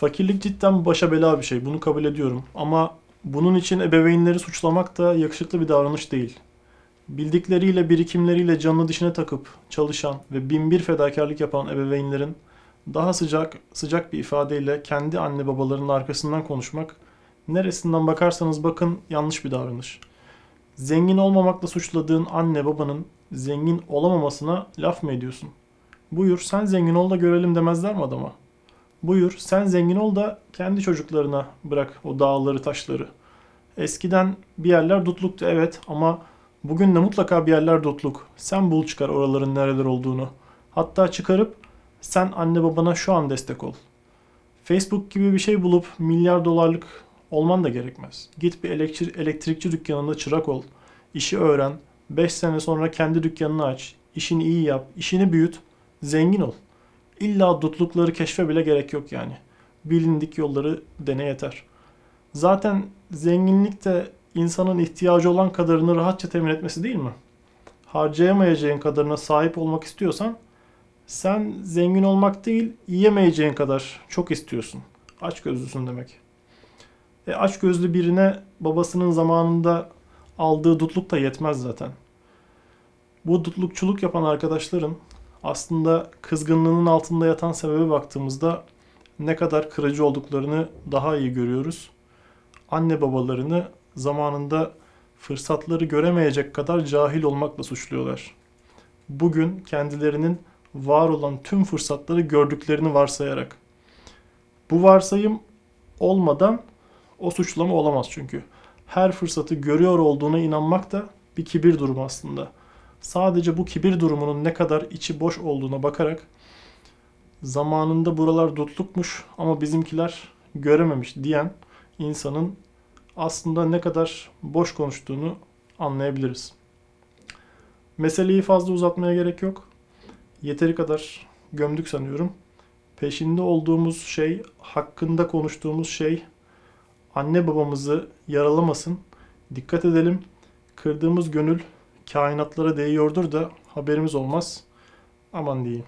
Fakirlik cidden başa bela bir şey. Bunu kabul ediyorum. Ama bunun için ebeveynleri suçlamak da yakışıklı bir davranış değil. Bildikleriyle, birikimleriyle canını dişine takıp çalışan ve binbir fedakarlık yapan ebeveynlerin daha sıcak sıcak bir ifadeyle kendi anne babalarının arkasından konuşmak neresinden bakarsanız bakın yanlış bir davranış. Zengin olmamakla suçladığın anne babanın zengin olamamasına laf mı ediyorsun? Buyur sen zengin ol da görelim demezler mi adama? Buyur sen zengin ol da kendi çocuklarına bırak o dağları taşları. Eskiden bir yerler dutluktu evet ama bugün de mutlaka bir yerler dutluk. Sen bul çıkar oraların nereler olduğunu. Hatta çıkarıp sen anne babana şu an destek ol. Facebook gibi bir şey bulup milyar dolarlık olman da gerekmez. Git bir elektri- elektrikçi dükkanında çırak ol. işi öğren. 5 sene sonra kendi dükkanını aç. işini iyi yap. işini büyüt. Zengin ol. İlla dutlukları keşfe bile gerek yok yani. Bilindik yolları dene yeter. Zaten zenginlik de insanın ihtiyacı olan kadarını rahatça temin etmesi değil mi? Harcayamayacağın kadarına sahip olmak istiyorsan sen zengin olmak değil, yiyemeyeceğin kadar çok istiyorsun. Aç gözlüsün demek. E aç gözlü birine babasının zamanında aldığı dutluk da yetmez zaten. Bu dutlukçuluk yapan arkadaşların aslında kızgınlığının altında yatan sebebe baktığımızda ne kadar kırıcı olduklarını daha iyi görüyoruz. Anne babalarını zamanında fırsatları göremeyecek kadar cahil olmakla suçluyorlar. Bugün kendilerinin var olan tüm fırsatları gördüklerini varsayarak. Bu varsayım olmadan o suçlama olamaz çünkü. Her fırsatı görüyor olduğuna inanmak da bir kibir durumu aslında. Sadece bu kibir durumunun ne kadar içi boş olduğuna bakarak zamanında buralar dutlukmuş ama bizimkiler görememiş diyen insanın aslında ne kadar boş konuştuğunu anlayabiliriz. Meseleyi fazla uzatmaya gerek yok. Yeteri kadar gömdük sanıyorum. Peşinde olduğumuz şey, hakkında konuştuğumuz şey anne babamızı yaralamasın. Dikkat edelim. Kırdığımız gönül kainatlara değiyordur da haberimiz olmaz. Aman diyeyim.